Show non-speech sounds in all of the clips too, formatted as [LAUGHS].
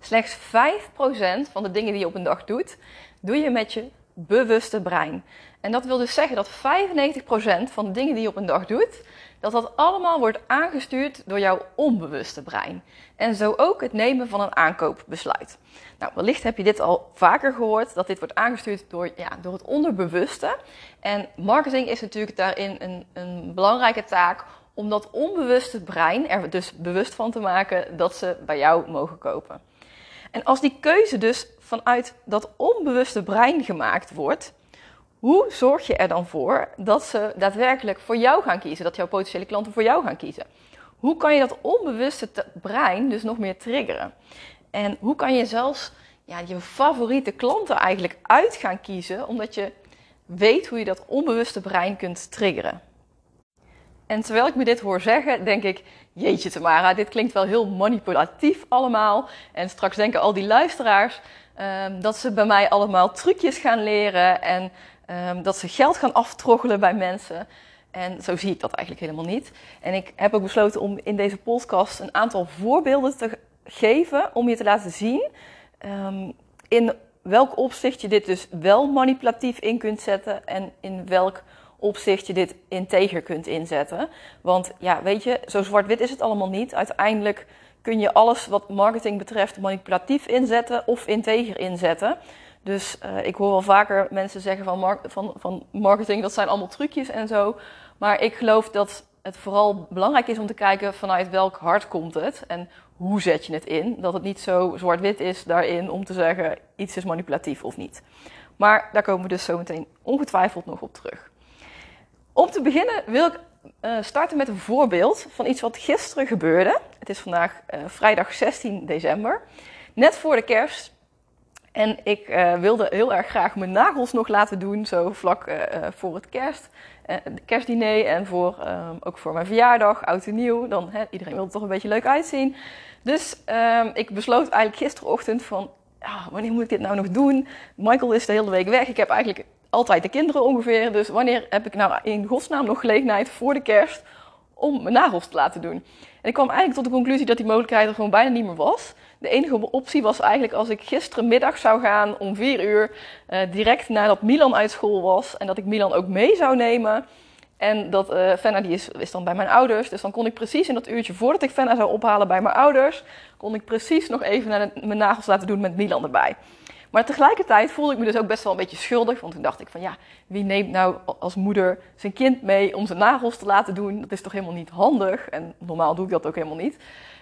Slechts 5% van de dingen die je op een dag doet, doe je met je bewuste brein. En dat wil dus zeggen dat 95% van de dingen die je op een dag doet, dat dat allemaal wordt aangestuurd door jouw onbewuste brein. En zo ook het nemen van een aankoopbesluit. Nou, wellicht heb je dit al vaker gehoord, dat dit wordt aangestuurd door, ja, door het onderbewuste. En marketing is natuurlijk daarin een, een belangrijke taak om dat onbewuste brein er dus bewust van te maken dat ze bij jou mogen kopen. En als die keuze dus vanuit dat onbewuste brein gemaakt wordt, hoe zorg je er dan voor dat ze daadwerkelijk voor jou gaan kiezen, dat jouw potentiële klanten voor jou gaan kiezen? Hoe kan je dat onbewuste brein dus nog meer triggeren? En hoe kan je zelfs ja, je favoriete klanten eigenlijk uit gaan kiezen, omdat je weet hoe je dat onbewuste brein kunt triggeren? En terwijl ik me dit hoor zeggen, denk ik: Jeetje, Tamara, dit klinkt wel heel manipulatief allemaal. En straks denken al die luisteraars um, dat ze bij mij allemaal trucjes gaan leren en um, dat ze geld gaan aftroggelen bij mensen. En zo zie ik dat eigenlijk helemaal niet. En ik heb ook besloten om in deze podcast een aantal voorbeelden te geven om je te laten zien um, in welk opzicht je dit dus wel manipulatief in kunt zetten en in welk opzicht je dit integer kunt inzetten. Want ja, weet je, zo zwart-wit is het allemaal niet. Uiteindelijk kun je alles wat marketing betreft manipulatief inzetten of integer inzetten. Dus uh, ik hoor wel vaker mensen zeggen van, van, van marketing, dat zijn allemaal trucjes en zo. Maar ik geloof dat het vooral belangrijk is om te kijken vanuit welk hart komt het en hoe zet je het in. Dat het niet zo zwart-wit is daarin om te zeggen iets is manipulatief of niet. Maar daar komen we dus zo meteen ongetwijfeld nog op terug. Om te beginnen wil ik uh, starten met een voorbeeld van iets wat gisteren gebeurde. Het is vandaag uh, vrijdag 16 december, net voor de kerst. En ik uh, wilde heel erg graag mijn nagels nog laten doen, zo vlak voor het kerst, kerstdiner en voor, ook voor mijn verjaardag, oud en nieuw. Dan, iedereen wil er toch een beetje leuk uitzien. Dus ehm, ik besloot eigenlijk gisterochtend van, wanneer moet ik dit nou nog doen? Michael is de hele week weg. Ik heb eigenlijk altijd de kinderen ongeveer. Dus wanneer heb ik nou in godsnaam nog gelegenheid voor de kerst om mijn nagels te laten doen? En ik kwam eigenlijk tot de conclusie dat die mogelijkheid er gewoon bijna niet meer was. De enige optie was eigenlijk als ik gisterenmiddag zou gaan om vier uur, uh, direct nadat Milan uit school was. En dat ik Milan ook mee zou nemen. En dat uh, Fenna die is, is dan bij mijn ouders. Dus dan kon ik precies in dat uurtje voordat ik Fenna zou ophalen bij mijn ouders, kon ik precies nog even naar mijn nagels laten doen met Milan erbij. Maar tegelijkertijd voelde ik me dus ook best wel een beetje schuldig. Want toen dacht ik van ja, wie neemt nou als moeder zijn kind mee om zijn nagels te laten doen? Dat is toch helemaal niet handig? En normaal doe ik dat ook helemaal niet.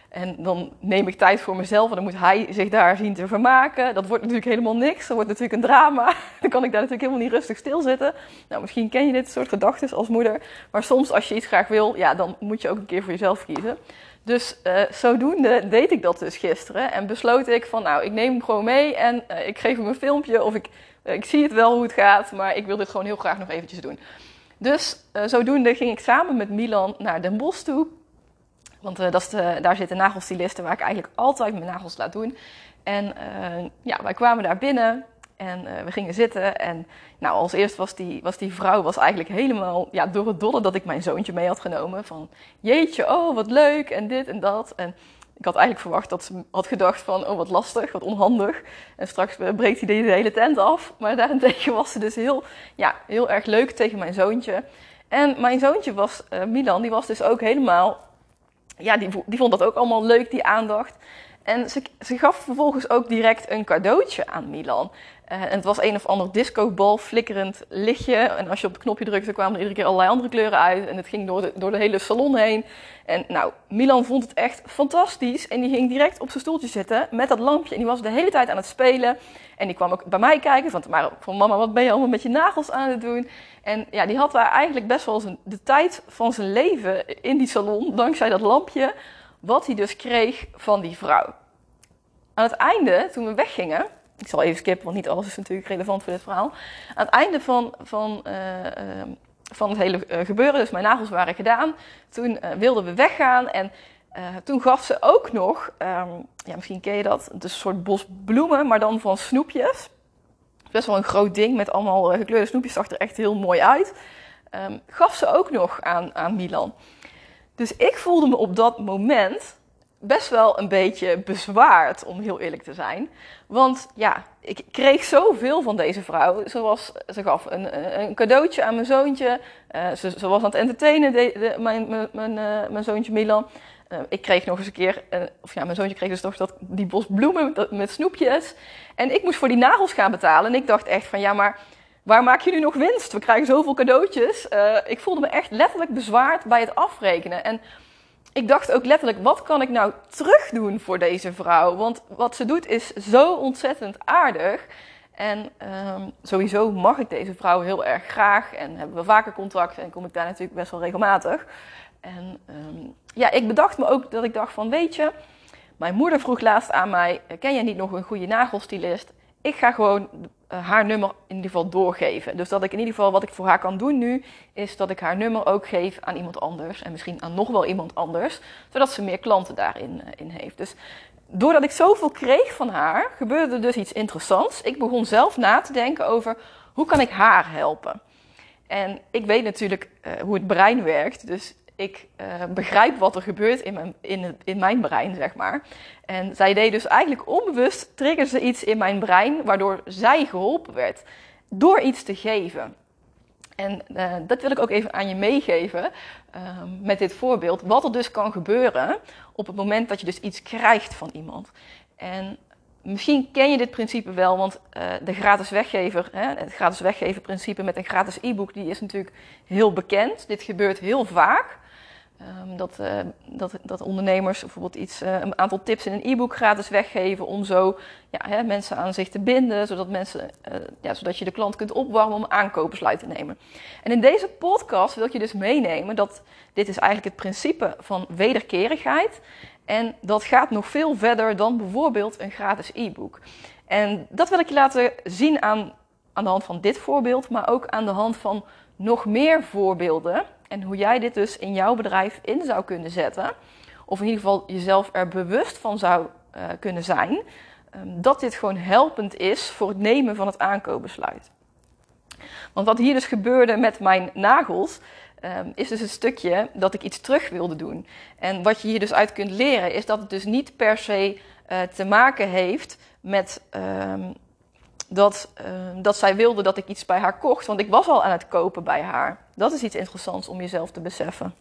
En dan neem ik tijd voor mezelf en dan moet hij zich daar zien te vermaken. Dat wordt natuurlijk helemaal niks. Dat wordt natuurlijk een drama. [LAUGHS] Dan kan ik daar natuurlijk helemaal niet rustig stilzitten. Nou, misschien ken je dit soort gedachten als moeder. Maar soms als je iets graag wil, ja, dan moet je ook een keer voor jezelf kiezen. Dus uh, zodoende deed ik dat dus gisteren. En besloot ik van, nou, ik neem hem gewoon mee en uh, ik geef hem een filmpje. Of ik, uh, ik zie het wel hoe het gaat, maar ik wil dit gewoon heel graag nog eventjes doen. Dus zodoende ging ik samen met Milan naar Den Bosch toe. Want dat is de, daar zit de nagelstiliste waar ik eigenlijk altijd mijn nagels laat doen. En ja, wij kwamen daar binnen. En uh, we gingen zitten en nou, als eerst was die, was die vrouw was eigenlijk helemaal ja, door het dolle dat ik mijn zoontje mee had genomen. Van jeetje, oh wat leuk en dit en dat. En ik had eigenlijk verwacht dat ze had gedacht van oh wat lastig, wat onhandig. En straks breekt hij de hele tent af. Maar daarentegen was ze dus heel, ja, heel erg leuk tegen mijn zoontje. En mijn zoontje was, uh, Milan, die was dus ook helemaal, ja, die, die vond dat ook allemaal leuk, die aandacht. En ze, gaf vervolgens ook direct een cadeautje aan Milan. Uh, en het was een of ander discobal, flikkerend lichtje. En als je op het knopje drukte, kwamen er iedere keer allerlei andere kleuren uit. En het ging door de, door de hele salon heen. En nou, Milan vond het echt fantastisch. En die ging direct op zijn stoeltje zitten met dat lampje. En die was de hele tijd aan het spelen. En die kwam ook bij mij kijken van, maar, van mama, wat ben je allemaal met je nagels aan het doen? En ja, die had daar eigenlijk best wel de tijd van zijn leven in die salon, dankzij dat lampje. Wat hij dus kreeg van die vrouw. Aan het einde, toen we weggingen, ik zal even skippen, want niet alles is natuurlijk relevant voor dit verhaal. Aan het einde van, van, uh, uh, van het hele uh, gebeuren, dus mijn nagels waren gedaan, toen wilden we weggaan en toen gaf ze ook nog, um, ja, misschien ken je dat, het een soort bos bloemen, maar dan van snoepjes. Best wel een groot ding met allemaal gekleurde snoepjes, zag er echt heel mooi uit. Um, gaf ze ook nog aan, aan Milan. Dus ik voelde me op dat moment best wel een beetje bezwaard, om heel eerlijk te zijn. Want ja, ik kreeg zoveel van deze vrouw. Ze, was, ze gaf een, een cadeautje aan mijn zoontje. Uh, ze, was aan het entertainen, de, mijn, mijn, mijn, mijn, zoontje Milan. Uh, ik kreeg nog eens een keer, of ja, mijn zoontje kreeg dus nog dat, die bos bloemen met snoepjes. En ik moest voor die nagels gaan betalen. En ik dacht echt van, ja, maar waar maak je nu nog winst? We krijgen zoveel cadeautjes. ik voelde me echt letterlijk bezwaard bij het afrekenen. En ik dacht ook letterlijk, wat kan ik nou terugdoen voor deze vrouw? Want wat ze doet is zo ontzettend aardig. En um, sowieso mag ik deze vrouw heel erg graag en hebben we vaker contact en kom ik daar natuurlijk best wel regelmatig. En um, ja, ik bedacht me ook dat ik dacht van, weet je, mijn moeder vroeg laatst aan mij, ken jij niet nog een goede nagelstylist? Ik ga gewoon uh, haar nummer in ieder geval doorgeven. Dus dat ik in ieder geval wat ik voor haar kan doen nu, is dat ik haar nummer ook geef aan iemand anders. En misschien aan nog wel iemand anders, zodat ze meer klanten daarin uh, in heeft. Dus doordat ik zoveel kreeg van haar, gebeurde er dus iets interessants. Ik begon zelf na te denken over hoe kan ik haar helpen. En ik weet natuurlijk uh, hoe het brein werkt. Dus ik uh, begrijp wat er gebeurt in mijn, in, in mijn brein, zeg maar. En zij deed dus eigenlijk onbewust, triggerde ze iets in mijn brein, waardoor zij geholpen werd. Door iets te geven. En uh, dat wil ik ook even aan je meegeven uh, met dit voorbeeld. Wat er dus kan gebeuren op het moment dat je dus iets krijgt van iemand. En misschien ken je dit principe wel, want de gratis weggever, hè, het gratis weggeven principe met een gratis e-book, die is natuurlijk heel bekend. Dit gebeurt heel vaak. Um, dat, uh, dat, dat, ondernemers bijvoorbeeld iets, uh, een aantal tips in een e-book gratis weggeven om zo ja, hè, mensen aan zich te binden, zodat, mensen, uh, ja, zodat je de klant kunt opwarmen om aankopersluit te nemen. En in deze podcast wil ik je dus meenemen dat dit is eigenlijk het principe van wederkerigheid. En dat gaat nog veel verder dan bijvoorbeeld een gratis e-book. En dat wil ik je laten zien aan, aan de hand van dit voorbeeld, maar ook aan de hand van nog meer voorbeelden en hoe jij dit dus in jouw bedrijf in zou kunnen zetten. Of in ieder geval jezelf er bewust van zou uh, kunnen zijn. Um, dat dit gewoon helpend is voor het nemen van het aankoopbesluit. Want wat hier dus gebeurde met mijn nagels. Um, is dus een stukje dat ik iets terug wilde doen. En wat je hier dus uit kunt leren, is dat het dus niet per se uh, te maken heeft met um, dat, uh, dat zij wilde dat ik iets bij haar kocht. Want ik was al aan het kopen bij haar. Dat is iets interessants om jezelf te beseffen.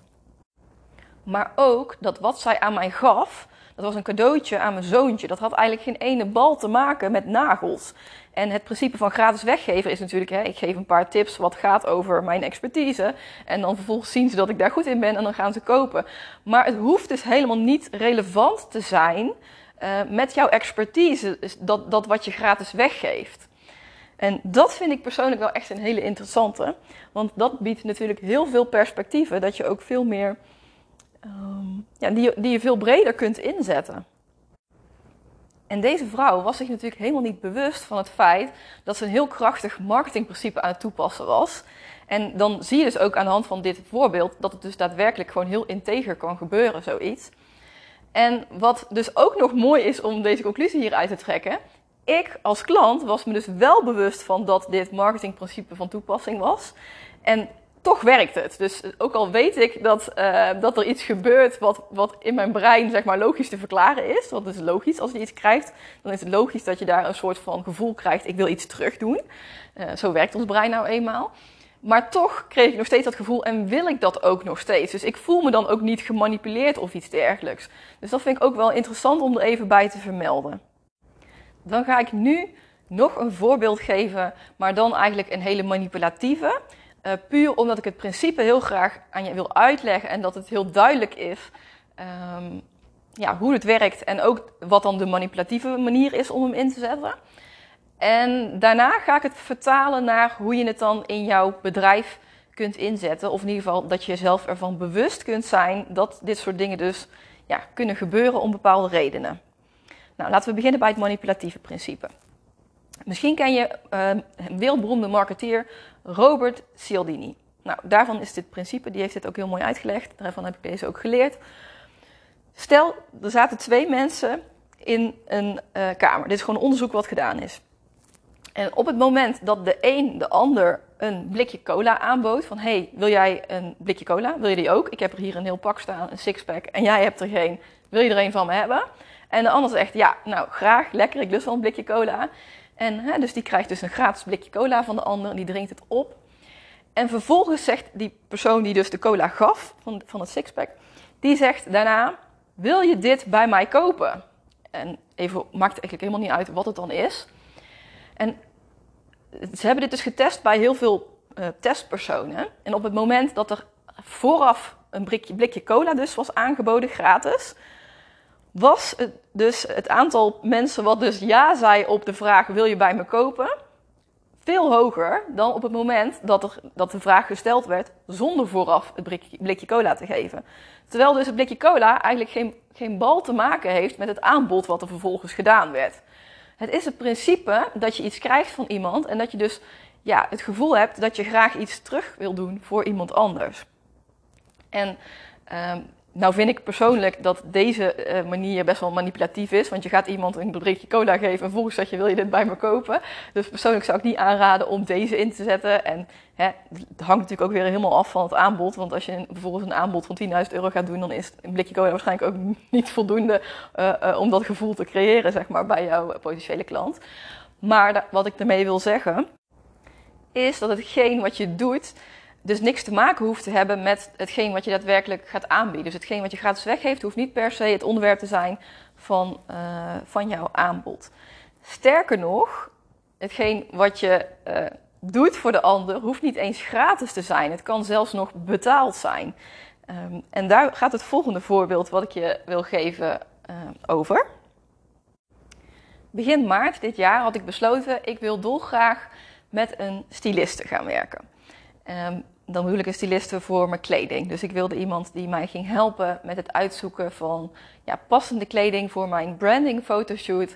Maar ook dat wat zij aan mij gaf, dat was een cadeautje aan mijn zoontje. Dat had eigenlijk geen ene bal te maken met nagels. En het principe van gratis weggeven is natuurlijk, hè, ik geef een paar tips wat gaat over mijn expertise. En dan vervolgens zien ze dat ik daar goed in ben en dan gaan ze kopen. Maar het hoeft dus helemaal niet relevant te zijn uh, met jouw expertise, dat, dat wat je gratis weggeeft. En dat vind ik persoonlijk wel echt een hele interessante. Want dat biedt natuurlijk heel veel perspectieven. Dat je ook veel meer. Um, ja, die, die je veel breder kunt inzetten. En deze vrouw was zich natuurlijk helemaal niet bewust van het feit dat ze een heel krachtig marketingprincipe aan het toepassen was. En dan zie je dus ook aan de hand van dit voorbeeld dat het dus daadwerkelijk gewoon heel integer kan gebeuren, zoiets. En wat dus ook nog mooi is om deze conclusie hieruit te trekken. Ik als klant was me dus wel bewust van dat dit marketingprincipe van toepassing was. En toch werkt het. Dus ook al weet ik dat, uh, dat er iets gebeurt wat, wat in mijn brein zeg maar, logisch te verklaren is. Want het is logisch als je iets krijgt. Dan is het logisch dat je daar een soort van gevoel krijgt. Ik wil iets terug doen. Uh, zo werkt ons brein nou eenmaal. Maar toch kreeg ik nog steeds dat gevoel en wil ik dat ook nog steeds. Dus ik voel me dan ook niet gemanipuleerd of iets dergelijks. Dus dat vind ik ook wel interessant om er even bij te vermelden. Dan ga ik nu nog een voorbeeld geven, maar dan eigenlijk een hele manipulatieve. Uh, puur omdat ik het principe heel graag aan je wil uitleggen en dat het heel duidelijk is um, ja, hoe het werkt en ook wat dan de manipulatieve manier is om hem in te zetten. En daarna ga ik het vertalen naar hoe je het dan in jouw bedrijf kunt inzetten. Of in ieder geval dat je jezelf ervan bewust kunt zijn dat dit soort dingen dus ja, kunnen gebeuren om bepaalde redenen. Nou, laten we beginnen bij het manipulatieve principe. Misschien ken je uh, een wereldberoemde marketeer Robert Cialdini. Nou, daarvan is dit principe, die heeft dit ook heel mooi uitgelegd. Daarvan heb ik deze ook geleerd. Stel, er zaten twee mensen in een uh, kamer. Dit is gewoon onderzoek wat gedaan is. En op het moment dat de een de ander een blikje cola aanbood, van hey, wil jij een blikje cola? Wil je die ook? Ik heb er hier een heel pak staan, een sixpack, en jij hebt er geen. Wil je er een van me hebben? En de ander zegt, ja, nou graag, lekker, ik lust wel een blikje cola. En hè, dus die krijgt dus een gratis blikje cola van de ander en die drinkt het op. En vervolgens zegt die persoon die dus de cola gaf van, van het sixpack, die zegt daarna, wil je dit bij mij kopen? En even maakt eigenlijk helemaal niet uit wat het dan is. En ze hebben dit dus getest bij heel veel uh, testpersonen. En op het moment dat er vooraf een blikje, blikje cola dus was aangeboden, gratis, was het dus het aantal mensen wat dus ja zei op de vraag wil je bij me kopen, veel hoger dan op het moment dat, er, dat de vraag gesteld werd zonder vooraf het blikje, blikje cola te geven. Terwijl dus het blikje cola eigenlijk geen, geen bal te maken heeft met het aanbod wat er vervolgens gedaan werd. Het is het principe dat je iets krijgt van iemand en dat je dus ja, het gevoel hebt dat je graag iets terug wil doen voor iemand anders. En um, nou vind ik persoonlijk dat deze uh, manier best wel manipulatief is. Want je gaat iemand een berichtje cola geven en vervolgens zeg je wil je dit bij me kopen. Dus persoonlijk zou ik niet aanraden om deze in te zetten. En hè, het hangt natuurlijk ook weer helemaal af van het aanbod. Want als je bijvoorbeeld een aanbod van 10.000 euro gaat doen, dan is een blikje cola waarschijnlijk ook [LAUGHS] niet voldoende uh, uh, om dat gevoel te creëren zeg maar, bij jouw potentiële klant. Maar wat ik ermee wil zeggen, is dat hetgeen wat je doet dus niks te maken hoeft te hebben met hetgeen wat je daadwerkelijk gaat aanbieden. Dus hetgeen wat je gratis weggeeft, hoeft niet per se het onderwerp te zijn van, uh, van jouw aanbod. Sterker nog, hetgeen wat je uh, doet voor de ander, hoeft niet eens gratis te zijn. Het kan zelfs nog betaald zijn. Um, en daar gaat het volgende voorbeeld wat ik je wil geven uh, over. Begin maart dit jaar had ik besloten, ik wil dolgraag met een styliste gaan werken. Um, dan bedoel ik een styliste voor mijn kleding. Dus ik wilde iemand die mij ging helpen met het uitzoeken van ja, passende kleding voor mijn branding fotoshoot.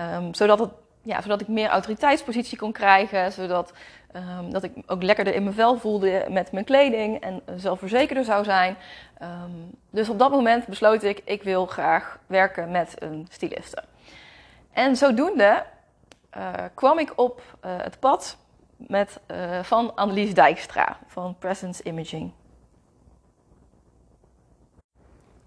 Um, zodat, het, ja, zodat ik meer autoriteitspositie kon krijgen. Zodat um, dat ik ook lekkerder in mijn vel voelde met mijn kleding en zelfverzekerder zou zijn. Um, dus op dat moment besloot ik, ik wil graag werken met een styliste. En zodoende uh, kwam ik op uh, het pad met, uh, van Annelies Dijkstra van Presence Imaging.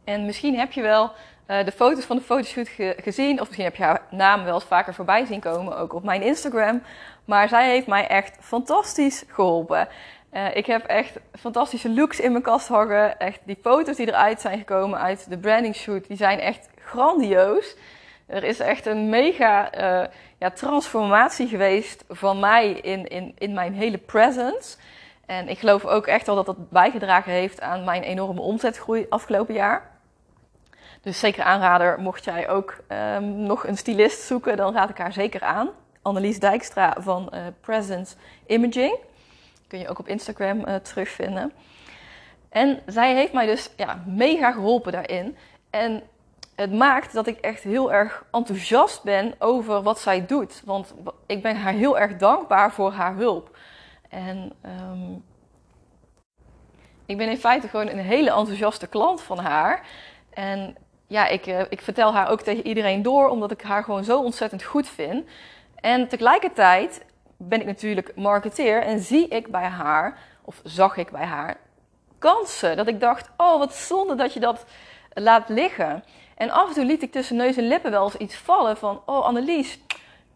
En misschien heb je wel uh, de foto's van de fotoshoot ge gezien, of misschien heb je haar naam wel eens vaker voorbij zien komen, ook op mijn Instagram. Maar zij heeft mij echt fantastisch geholpen. Uh, ik heb echt fantastische looks in mijn kast hangen. Echt die foto's die eruit zijn gekomen uit de branding shoot, die zijn echt grandioos. Er is echt een mega uh, ja, transformatie geweest van mij in, in, in mijn hele presence. En ik geloof ook echt wel dat dat bijgedragen heeft aan mijn enorme omzetgroei afgelopen jaar. Dus zeker aanrader, mocht jij ook um, nog een stylist zoeken, dan raad ik haar zeker aan. Annelies Dijkstra van uh, Presence Imaging. Kun je ook op Instagram uh, terugvinden. En zij heeft mij dus ja, mega geholpen daarin. En het maakt dat ik echt heel erg enthousiast ben over wat zij doet. Want ik ben haar heel erg dankbaar voor haar hulp. En um, ik ben in feite gewoon een hele enthousiaste klant van haar. En ja, ik, uh, ik vertel haar ook tegen iedereen door, omdat ik haar gewoon zo ontzettend goed vind. En tegelijkertijd ben ik natuurlijk marketeer en zie ik bij haar, of zag ik bij haar, kansen. Dat ik dacht, oh wat zonde dat je dat laat liggen. En af en toe liet ik tussen neus en lippen wel eens iets vallen van: Oh, Annelies,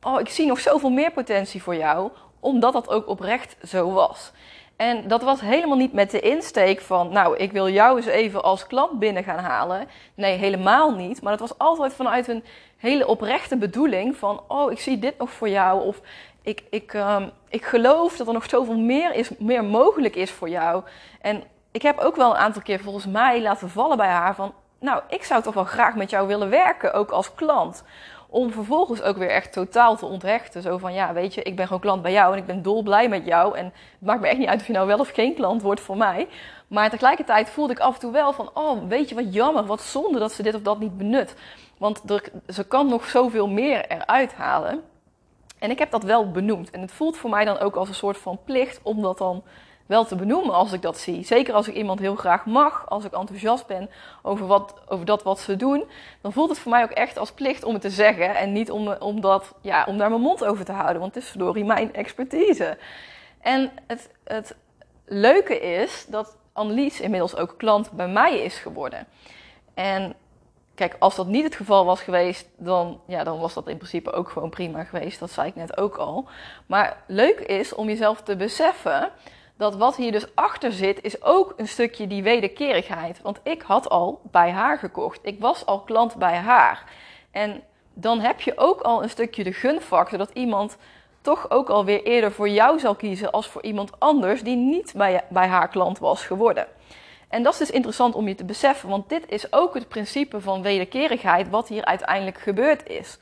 oh, ik zie nog zoveel meer potentie voor jou, omdat dat ook oprecht zo was. En dat was helemaal niet met de insteek van: Nou, ik wil jou eens even als klant binnen gaan halen. Nee, helemaal niet. Maar het was altijd vanuit een hele oprechte bedoeling van: Oh, ik zie dit nog voor jou. Of ik, ik, um, ik geloof dat er nog zoveel meer, is, meer mogelijk is voor jou. En ik heb ook wel een aantal keer volgens mij laten vallen bij haar van nou, ik zou toch wel graag met jou willen werken, ook als klant. Om vervolgens ook weer echt totaal te onthechten. Zo van, ja, weet je, ik ben gewoon klant bij jou en ik ben dolblij met jou. En het maakt me echt niet uit of je nou wel of geen klant wordt voor mij. Maar tegelijkertijd voelde ik af en toe wel van, oh, weet je, wat jammer, wat zonde dat ze dit of dat niet benut. Want ze kan nog zoveel meer eruit halen. En ik heb dat wel benoemd. En het voelt voor mij dan ook als een soort van plicht om dat dan wel te benoemen als ik dat zie. Zeker als ik iemand heel graag mag, als ik enthousiast ben over, wat, over dat wat ze doen, dan voelt het voor mij ook echt als plicht om het te zeggen en niet om, ja, om daar mijn mond over te houden, want het is verdorie mijn expertise. En het, het leuke is dat Annelies inmiddels ook klant bij mij is geworden. En kijk, als dat niet het geval was geweest, dan, ja, dan was dat in principe ook gewoon prima geweest. Dat zei ik net ook al. Maar leuk is om jezelf te beseffen dat wat hier dus achter zit, is ook een stukje die wederkerigheid. Want ik had al bij haar gekocht. Ik was al klant bij haar. En dan heb je ook al een stukje de gunfactor dat iemand toch ook alweer eerder voor jou zal kiezen als voor iemand anders die niet bij, bij haar klant was geworden. En dat is dus interessant om je te beseffen, want dit is ook het principe van wederkerigheid wat hier uiteindelijk gebeurd is.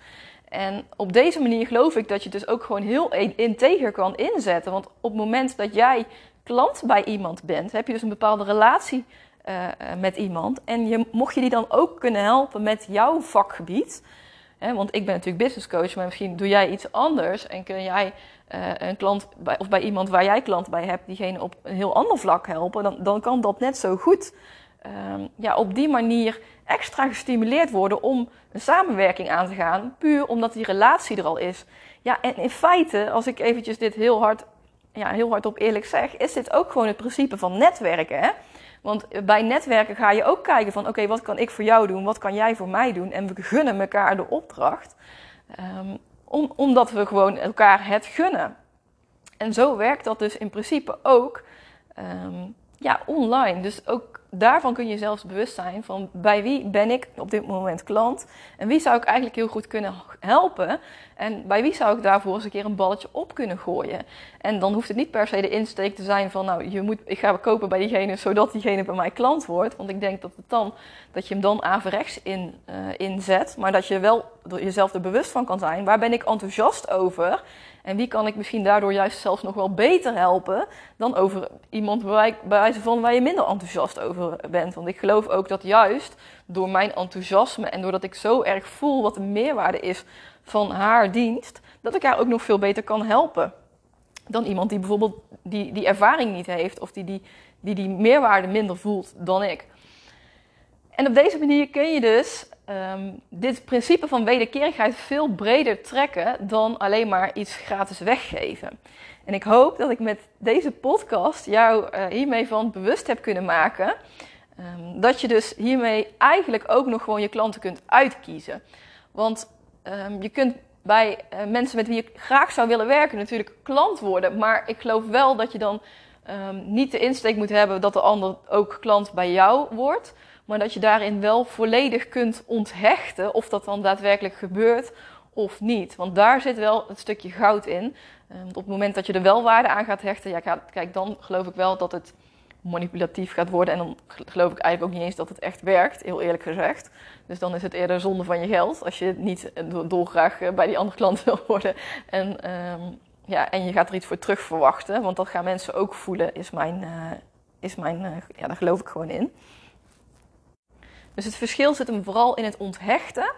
En op deze manier geloof ik dat je dus ook gewoon heel integer kan inzetten. Want op het moment dat jij klant bij iemand bent, heb je dus een bepaalde relatie uh, met iemand. En je, mocht je die dan ook kunnen helpen met jouw vakgebied. Hè, want ik ben natuurlijk business coach, maar misschien doe jij iets anders en kun jij uh, een klant bij, of bij iemand waar jij klant bij hebt, diegene op een heel ander vlak helpen, dan, dan kan dat net zo goed uh, ja, op die manier extra gestimuleerd worden om een samenwerking aan te gaan, puur omdat die relatie er al is. Ja, en in feite, als ik eventjes dit heel hard, ja, heel hard op eerlijk zeg, is dit ook gewoon het principe van netwerken. Hè? Want bij netwerken ga je ook kijken van oké, wat kan ik voor jou doen, wat kan jij voor mij doen? En we gunnen elkaar de opdracht. Om, omdat we gewoon elkaar het gunnen. En zo werkt dat dus in principe ook um, ja, online. Dus ook daarvan kun je zelfs bewust zijn van bij wie ben ik op dit moment klant en wie zou ik eigenlijk heel goed kunnen helpen en bij wie zou ik daarvoor eens een keer een balletje op kunnen gooien. En dan hoeft het niet per se de insteek te zijn van nou, je moet, ik ga kopen bij diegene zodat diegene bij mij klant wordt. Want ik denk dat, het dan, dat je hem dan averechts in, uh, inzet, maar dat je wel jezelf er bewust van kan zijn. Waar ben ik enthousiast over? En wie kan ik misschien daardoor juist zelfs nog wel beter helpen dan over iemand bij wijze van waar je minder enthousiast over bent. Want ik geloof ook dat juist door mijn enthousiasme en doordat ik zo erg voel wat de meerwaarde is van haar dienst, dat ik haar ook nog veel beter kan helpen. Dan iemand die bijvoorbeeld die, die ervaring niet heeft of die die, die die meerwaarde minder voelt dan ik. En op deze manier kun je dus um, dit principe van wederkerigheid veel breder trekken dan alleen maar iets gratis weggeven. En ik hoop dat ik met deze podcast jou uh, hiermee van bewust heb kunnen maken. Um, dat je dus hiermee eigenlijk ook nog gewoon je klanten kunt uitkiezen. Want um, je kunt bij uh, mensen met wie je graag zou willen werken natuurlijk klant worden. Maar ik geloof wel dat je dan niet de insteek moet hebben dat de ander ook klant bij jou wordt maar dat je daarin wel volledig kunt onthechten of dat dan daadwerkelijk gebeurt of niet. Want daar zit wel een stukje goud in. Want op het moment dat je er wel waarde aan gaat hechten, ja, kijk, dan geloof ik wel dat het manipulatief gaat worden. En dan geloof ik eigenlijk ook niet eens dat het echt werkt, heel eerlijk gezegd. Dus dan is het eerder zonde van je geld als je niet dolgraag eh, bij die andere klant [LAUGHS] wil worden. En, um, ja, en je gaat er iets voor terug verwachten, want dat gaan mensen ook voelen, is mijn, uh, is mijn ja, daar geloof ik gewoon in. Dus het verschil zit hem vooral in het onthechten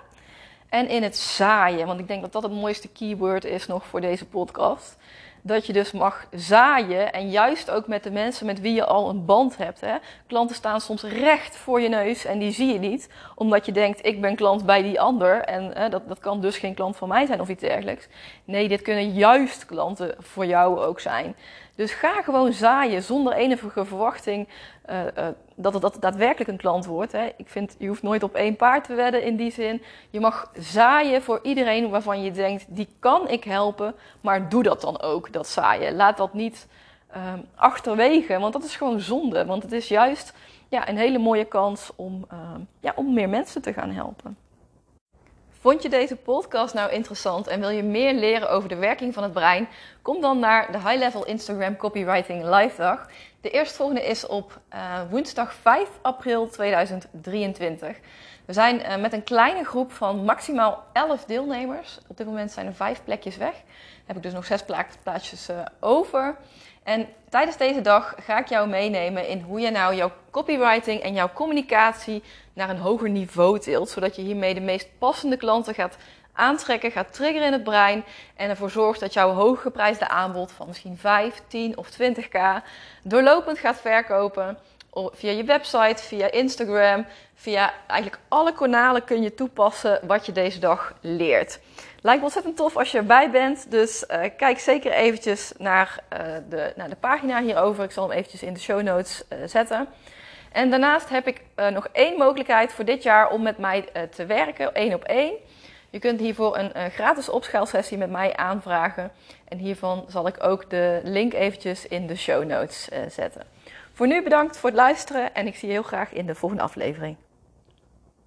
en in het zaaien. Want ik denk dat dat het mooiste keyword is nog voor deze podcast. Dat je dus mag zaaien en juist ook met de mensen met wie je al een band hebt. Hè. Klanten staan soms recht voor je neus en die zie je niet. Omdat je denkt, ik ben klant bij die ander en hè, dat, dat kan dus geen klant van mij zijn of iets dergelijks. Nee, dit kunnen juist klanten voor jou ook zijn. Dus ga gewoon zaaien zonder enige verwachting uh, uh, dat, het, dat daadwerkelijk een klant wordt. Hè. Ik vind, je hoeft nooit op één paard te wedden in die zin. Je mag zaaien voor iedereen waarvan je denkt, die kan ik helpen. Maar doe dat dan ook, dat zaaien. Laat dat niet uh, achterwege, want dat is gewoon zonde. Want het is juist ja, een hele mooie kans om, ehm, ja, om meer mensen te gaan helpen. Vond je deze podcast nou interessant en wil je meer leren over de werking van het brein? Kom dan naar de High Level Instagram Copywriting Live Dag. De eerstvolgende is op uh, woensdag 5 april 2023. We zijn uh, met een kleine groep van maximaal 11 deelnemers. Op dit moment zijn er 5 plekjes weg. Dan heb ik dus nog 6 plaatsjes uh, over. En tijdens deze dag ga ik jou meenemen in hoe je nou jouw copywriting en jouw communicatie naar een hoger niveau tilt. Zodat je hiermee de meest passende klanten gaat aantrekken, gaat triggeren in het brein. En ervoor zorgt dat jouw hooggeprijsde aanbod van misschien 5, 10 of 20k doorlopend gaat verkopen. Via je website, via Instagram, via eigenlijk alle kanalen kun je toepassen wat je deze dag leert. Lijkt ontzettend tof als je erbij bent. Dus uh, kijk zeker eventjes naar, uh, de, de pagina hierover. Ik zal hem eventjes in de show notes uh, zetten. En daarnaast heb ik nog één mogelijkheid voor dit jaar om met mij te werken, één op één. Je kunt hiervoor een gratis opschaalsessie met mij aanvragen. En hiervan zal ik ook de link eventjes in de show notes zetten. Voor nu bedankt voor het luisteren en ik zie je heel graag in de volgende aflevering.